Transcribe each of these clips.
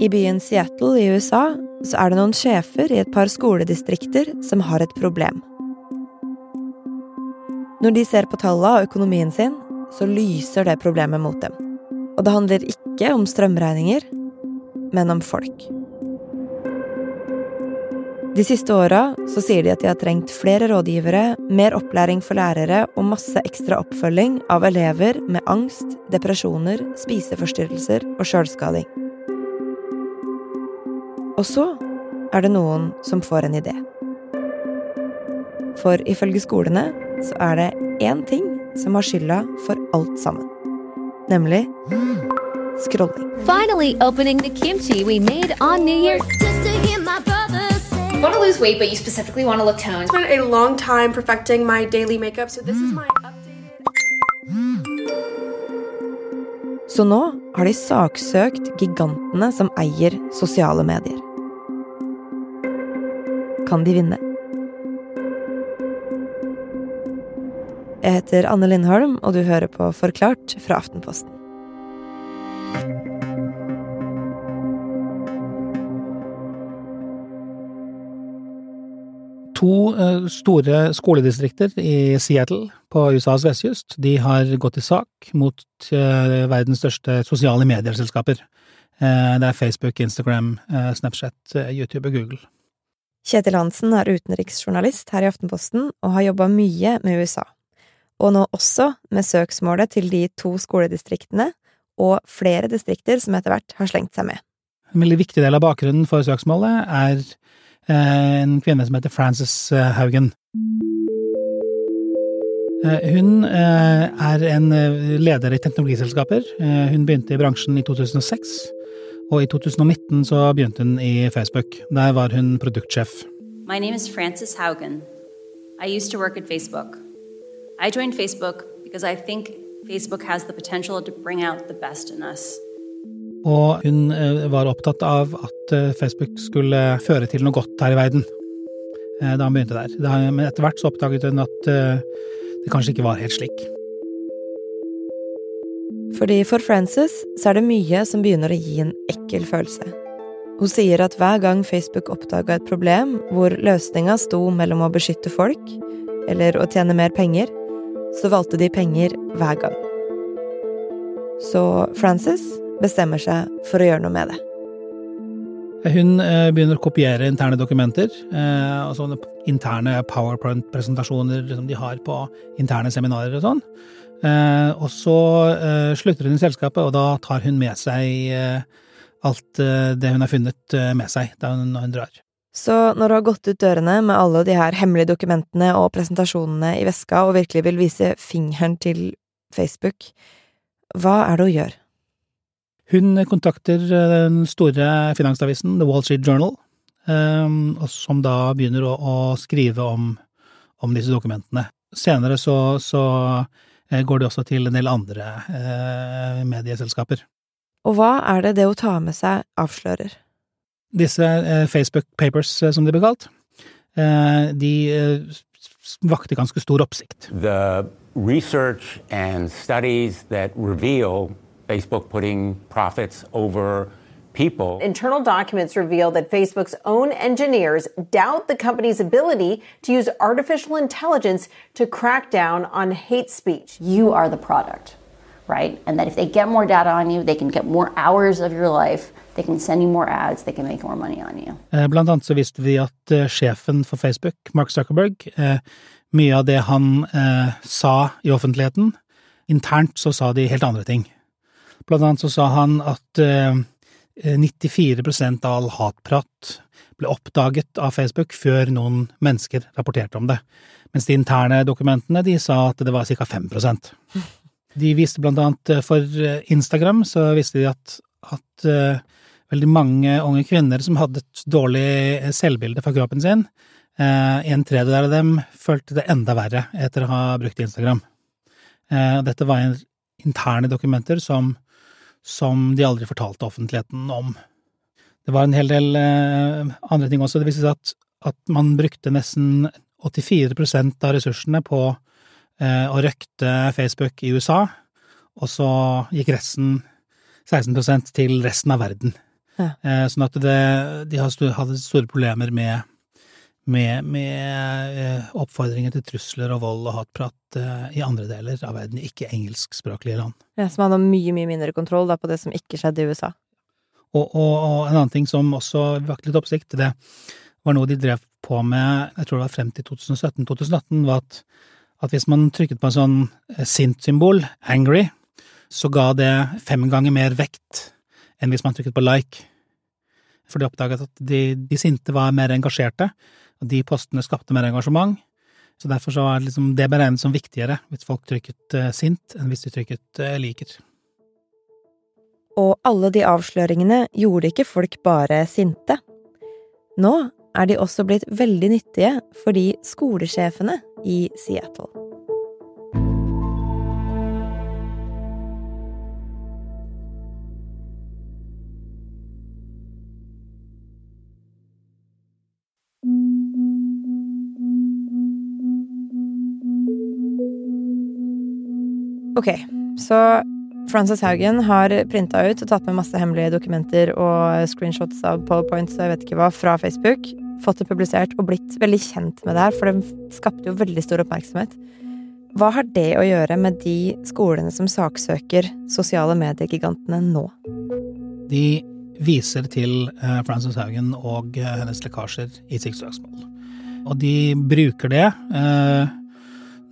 I byen Seattle i USA så er det noen sjefer i et par skoledistrikter som har et problem. Når de ser på tallene og økonomien sin, så lyser det problemet mot dem. Og det handler ikke om strømregninger, men om folk. De siste åra sier de at de har trengt flere rådgivere, mer opplæring for lærere og masse ekstra oppfølging av elever med angst, depresjoner, spiseforstyrrelser og sjølskading. Og så er det noen som får en idé. For ifølge skolene så er det én ting som har skylda for alt sammen. Nemlig scrolling. Finally opening the kimchi we made on New Year. Want to lose weight, but you specifically want to look toned. It's been a long time perfecting my daily makeup, so this is my updated. Så nå har de saksøkt gigantene som eier sosiale medier. Kan de vinne? Jeg heter Anne Lindholm, og du hører på Forklart fra Aftenposten. To eh, store skoledistrikter i Seattle på USAs vestkyst de har gått til sak mot eh, verdens største sosiale medieselskaper. Eh, det er Facebook, Instagram, Snapchat, YouTube og Google. Kjetil Hansen er utenriksjournalist her i Aftenposten og har jobba mye med USA. Og nå også med søksmålet til de to skoledistriktene og flere distrikter som etter hvert har slengt seg med. En veldig viktig del av bakgrunnen for søksmålet er en kvinne som heter Frances Haugen. Hun er en leder i teknologiselskaper. Hun begynte i bransjen i 2006, og i 2019 så begynte hun i Facebook. Der var hun produktsjef. My name is Frances Haugen. I used to work at Facebook. I joined Facebook because I think Facebook has the potential to bring out the best in us. Og hun var opptatt av at Facebook skulle føre til noe godt her i verden da han begynte der. Men etter hvert så oppdaget hun at det kanskje ikke var helt slik. Fordi for Frances så er det mye som begynner å gi en ekkel følelse. Hun sier at hver gang Facebook oppdaga et problem hvor løsninga sto mellom å beskytte folk eller å tjene mer penger, så valgte de penger hver gang. Så Frances bestemmer seg for å gjøre noe med det. Hun begynner å kopiere interne dokumenter, og sånne interne powerpoint-presentasjoner som de har på interne seminarer og sånn. Og så slutter hun i selskapet, og da tar hun med seg alt det hun har funnet med seg hun, hun drar. Så når du har gått ut dørene med alle de her hemmelige dokumentene og presentasjonene i veska og virkelig vil vise fingeren til Facebook, hva er det hun gjør? Hun kontakter den store finansavisen The Wall Street Journal, som da begynner å skrive om, om, disse dokumentene. Senere så, så, går det også til en del andre eh, medieselskaper. Og hva er det det å ta med seg, avslører? Disse eh, Facebook Papers, som de ble kalt, eh, de vakte ganske stor oppsikt. The research and studies that reveal Facebook putting profits over people. Internal documents reveal that Facebook's own engineers doubt the company's ability to use artificial intelligence to crack down on hate speech. You are the product, right? And that if they get more data on you, they can get more hours of your life. They can send you more ads, they can make more money on you. Eh, blant annet så visste vi at eh, sjefen for Facebook, Mark Zuckerberg, eh, mye av det han sa i offentligheten, internt så sa de helt andre ting. Blant annet så sa han at 94% av all hatprat ble oppdaget av Facebook før noen mennesker rapporterte om det, mens de interne dokumentene de sa at det var ca. 5% De viste blant annet for Instagram så visste de at, at veldig mange unge kvinner som hadde et dårlig selvbilde for kroppen sin, en tredjedel av dem følte det enda verre etter å ha brukt Instagram. Dette var interne dokumenter som som de aldri fortalte offentligheten om. Det var en hel del eh, andre ting også. Det viste seg at, at man brukte nesten 84% av ressursene på eh, å røkte Facebook i USA, og så gikk resten, 16% til resten av verden. Ja. Eh, sånn at det, de hadde store problemer med, med, med eh, oppfordringer til trusler og vold og hatprat eh, i andre deler av verden, ikke engelskspråklige land. Ja, som hadde mye, mye mindre kontroll da, på det som ikke skjedde i USA. Og, og, og en annen ting som også vakte litt oppsikt, det var noe de drev på med, jeg tror det var frem til 2017-2018, var at, at hvis man trykket på en sånn eh, sint-symbol, angry, så ga det fem ganger mer vekt enn hvis man trykket på like. For de oppdaget at de, de sinte var mer engasjerte, og de postene skapte mer engasjement. Så derfor så var liksom det beregnet som viktigere hvis folk trykket eh, sint, enn hvis de trykket eh, liker. Og alle de avsløringene gjorde ikke folk bare sinte. Nå er de også blitt veldig nyttige for de skolesjefene i Seattle. Ok, så Frances Haugen har printa ut og tatt med masse hemmelige dokumenter og screenshots av powerpoints og jeg vet ikke hva fra Facebook. Fått det publisert og blitt veldig kjent med det her, for det skapte jo veldig stor oppmerksomhet. Hva har det å gjøre med de skolene som saksøker sosiale mediegigantene nå? De viser til eh, Frances Haugen og eh, hennes lekkasjer i sitt søksmål. Og de bruker det eh,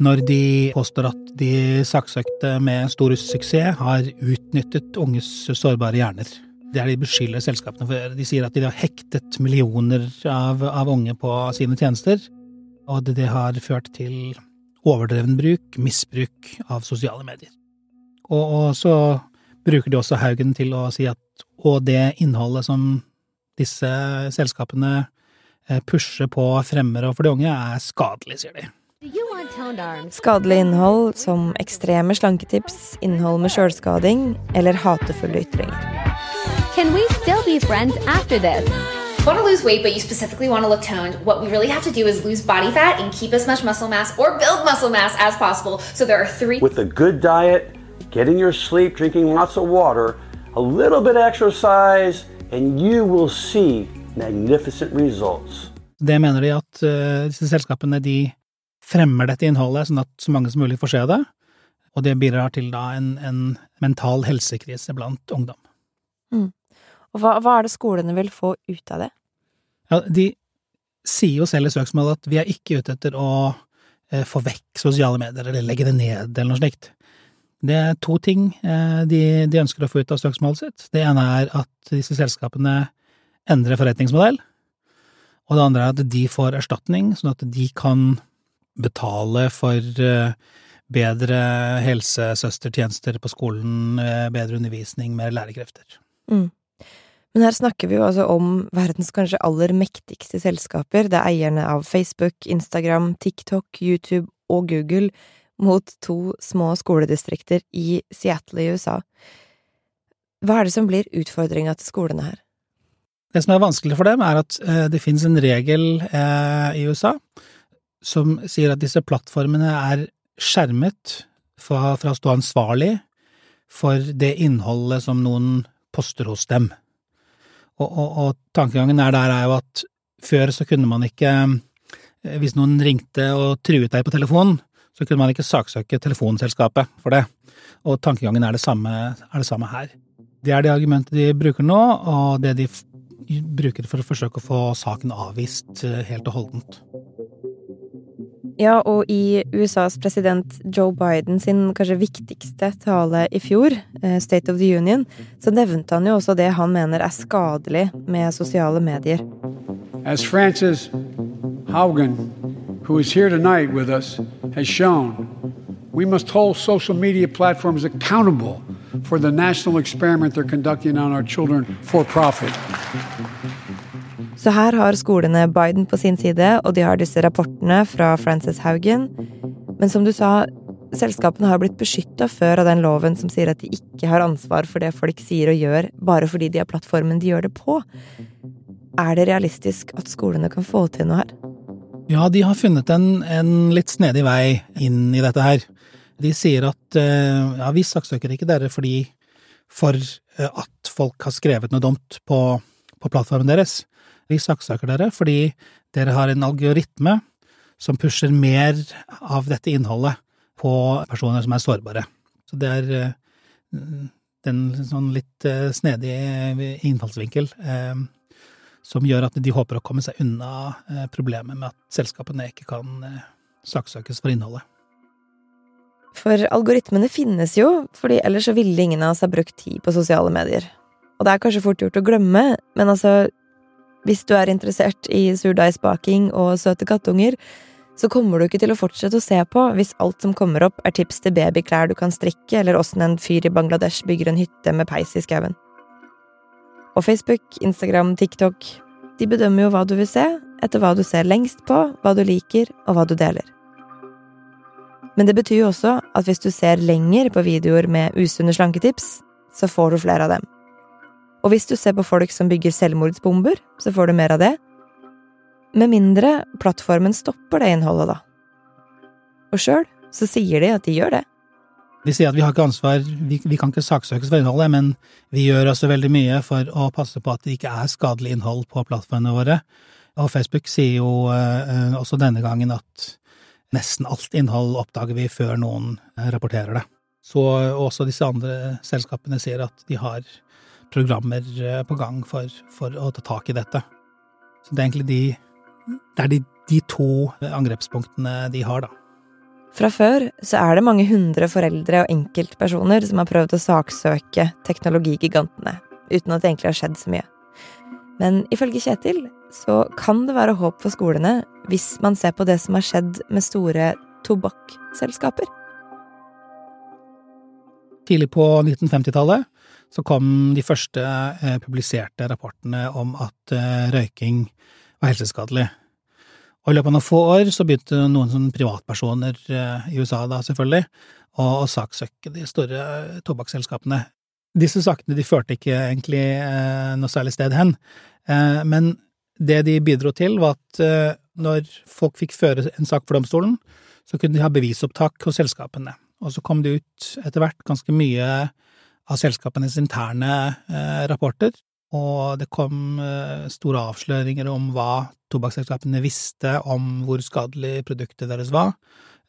når de påstår at de saksøkte med stor suksess har utnyttet unges sårbare hjerner. Det er de beskylder selskapene for. De sier at de har hektet millioner av, av unge på sine tjenester, og det, det har ført til overdreven bruk, misbruk av sosiale medier. Og, og så bruker de også Haugen til å si at og det innholdet som disse selskapene eh, pusher på fremmere og for de unge, er skadelig, sier de. Skadelig innhold som ekstreme slanketips, innhold med sjølskading eller hatefulle ytringer. Can we still be friends after this? Want to lose weight, but you specifically want to look toned? What we really have to do is lose body fat and keep as much muscle mass or build muscle mass as possible. So there are three With a good diet, getting your sleep, drinking lots of water, a little bit of exercise, and you will see magnificent results. Det mener de at eh, disse selskapene de fremmer dette innholdet sånn at så mange som mulig får se det, og det bidrar til da en, en mental helsekrise blant ungdom. Og hva, hva er det skolene vil få ut av det? Ja, de sier jo selv i søksmålet at vi er ikke ute etter å eh, få vekk sosiale medier eller legge det ned eller noe slikt. Det er to ting eh, de, de ønsker å få ut av søksmålet sitt. Det ene er at disse selskapene endrer forretningsmodell, og det andre er at de får erstatning, sånn at de kan betale for eh, bedre helsesøstertjenester på skolen, eh, bedre undervisning, mer lærekrefter. Mm. Men her snakker vi jo altså om verdens kanskje aller mektigste selskaper. Det er eierne av Facebook, Instagram, TikTok, YouTube og Google mot to små skoledistrikter i Seattle i USA. Hva er det som blir utfordringa til skolene her? Det som er vanskelig for dem, er at eh, det finnes en regel i USA som sier at disse plattformene er skjermet fra, fra å stå ansvarlig for det innholdet som noen poster hos dem. Og, og, og tankegangen er der er jo at før så kunne man ikke, eh, hvis noen ringte og truet deg på telefonen, så kunne man ikke saksøke telefonselskapet for det. Og tankegangen er det samme, er det samme her. Det er det argumentet de bruker nå, og det de bruker for å forsøke å få saken avvist eh, helt og holdent. Ja, og i USAs president Joe Biden sin kanskje viktigste tale i fjor, eh, State of the Union, så nevnte han jo også det han mener er skadelig med sosiale medier. As Frances Haugen, who is here tonight with us, has shown, we must hold social media platforms accountable for the national experiment they're conducting on our children for profit. Så her har skolene Biden på sin side, og de har disse rapportene fra Frances Haugen. Men som du sa, selskapene har blitt beskytta før av den loven som sier at de ikke har ansvar for det folk sier og gjør, bare fordi de har plattformen de gjør det på. Er det realistisk at skolene kan få til noe her? Ja, de har funnet en, en litt snedig vei inn i dette her. De sier at eh, ja, vi saksøker ikke dere fordi, for eh, at folk har skrevet noe dumt på, på plattformen deres. Vi saksøker fordi dere har en algoritme som pusher mer av dette innholdet på personer som er sårbare. Så det er den sånn litt snedige innfallsvinkel som gjør at de håper å komme seg unna problemet med at selskapene ikke kan saksøkes for innholdet. For algoritmene finnes jo, fordi ellers så ville ingen av oss ha brukt tid på sosiale medier. Og det er kanskje fort gjort å glemme, men altså, hvis du er interessert i surdeigsbaking og søte kattunger, så kommer du ikke til å fortsette å se på hvis alt som kommer opp er tips til babyklær du kan strikke, eller åssen en fyr i Bangladesh bygger en hytte med peis i skauen. Og Facebook, Instagram, TikTok, de bedømmer jo hva du vil se, etter hva du ser lengst på, hva du liker, og hva du deler. Men det betyr jo også at hvis du ser lenger på videoer med usunne slanketips, så får du flere av dem. Og hvis du ser på folk som bygger selvmordsbomber, så får du mer av det. Med mindre plattformen stopper det innholdet, da. Og sjøl så sier de at de gjør det. Vi sier at vi har ikke ansvar, vi, vi kan ikke saksøkes for innholdet, men vi gjør også veldig mye for å passe på at det ikke er skadelig innhold på plattformene våre. Og Facebook sier jo eh, også denne gangen at nesten alt innhold oppdager vi før noen eh, rapporterer det. Så også disse andre selskapene sier at de har programmer eh, på gang for, for å ta tak i dette. Så det er egentlig de, det er de, de to angrepspunktene de har, da. Fra før så er det mange hundre foreldre og enkeltpersoner som har prøvd å saksøke teknologigigantene, uten at det egentlig har skjedd så mye. Men ifølge Kjetil så kan det være håp for skolene hvis man ser på det som har skjedd med store tobakksselskaper. Tidlig på 1950-tallet så kom de første eh, publiserte rapportene om at eh, røyking var helseskadelig. Og i løpet av noen få år så begynte noen sånn privatpersoner eh, i USA da, selvfølgelig, å, saksøke de store tobakksselskapene. Disse sakene de førte ikke egentlig noe særlig sted hen, men det de bidro til, var at når folk fikk føre en sak for domstolen, så kunne de ha bevisopptak hos selskapene. Og så kom det ut etter hvert ganske mye av selskapenes interne eh, rapporter, og det kom eh, store avsløringer om hva tobakksselskapene visste om hvor skadelig produktet deres var,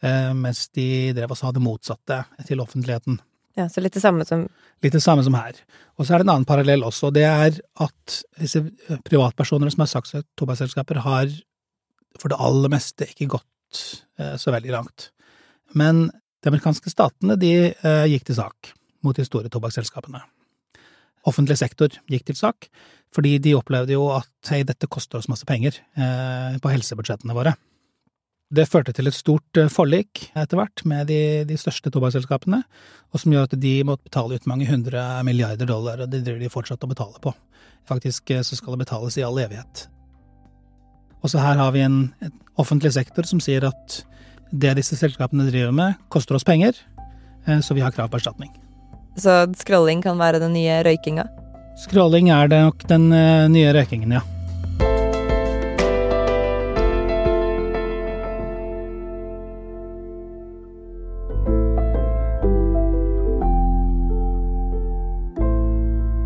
eh, mens de drev og sa det motsatte til offentligheten. Ja, Så litt det samme som Litt det samme som her. Og så er det en annen parallell også, og det er at disse privatpersonene som har sagt at tobakksselskaper, har for det aller meste ikke gått så veldig langt. Men de amerikanske statene de gikk til sak mot de store tobakksselskapene. Offentlig sektor gikk til sak, fordi de opplevde jo at hei, dette koster oss masse penger eh, på helsebudsjettene våre. Det førte til et stort eh, forlik etter hvert med de, de største tobakksselskapene, og som gjør at de måtte betale ut mange hundre milliarder dollar, og det driver de fortsatt å betale på. Faktisk eh, så skal det betales i all evighet. Og så her har vi en, en offentlig sektor som sier at det disse selskapene driver med, koster oss penger, eh, så vi har krav på erstatning. Så scrolling kan være den nye røykinga? Scrolling er det nok den nye røykingen, ja.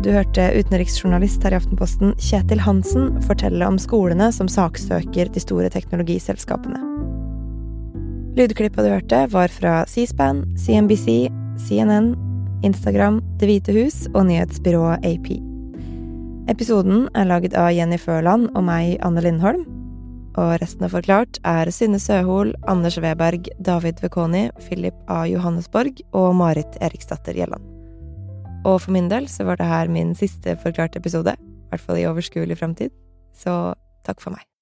Du hørte utenriksjournalist her i Aftenposten Kjetil Hansen fortelle om skolene som saksøker de store teknologiselskapene. Lydklippet du hørte, var fra C-SPAN, CNBC, CNN, Instagram, Det hvite hus og nyhetsbyrået AP. Episoden er laget av Jenny Førland og meg, Anne Lindholm. Og resten av Forklart er Synne Søhol, Anders Weberg, David Vekoni, Philip A. Johannesborg og Marit Eriksdatter Gjelland. Og for min del så var det her min siste forklarte episode, i hvert fall i overskuelig framtid, så takk for meg.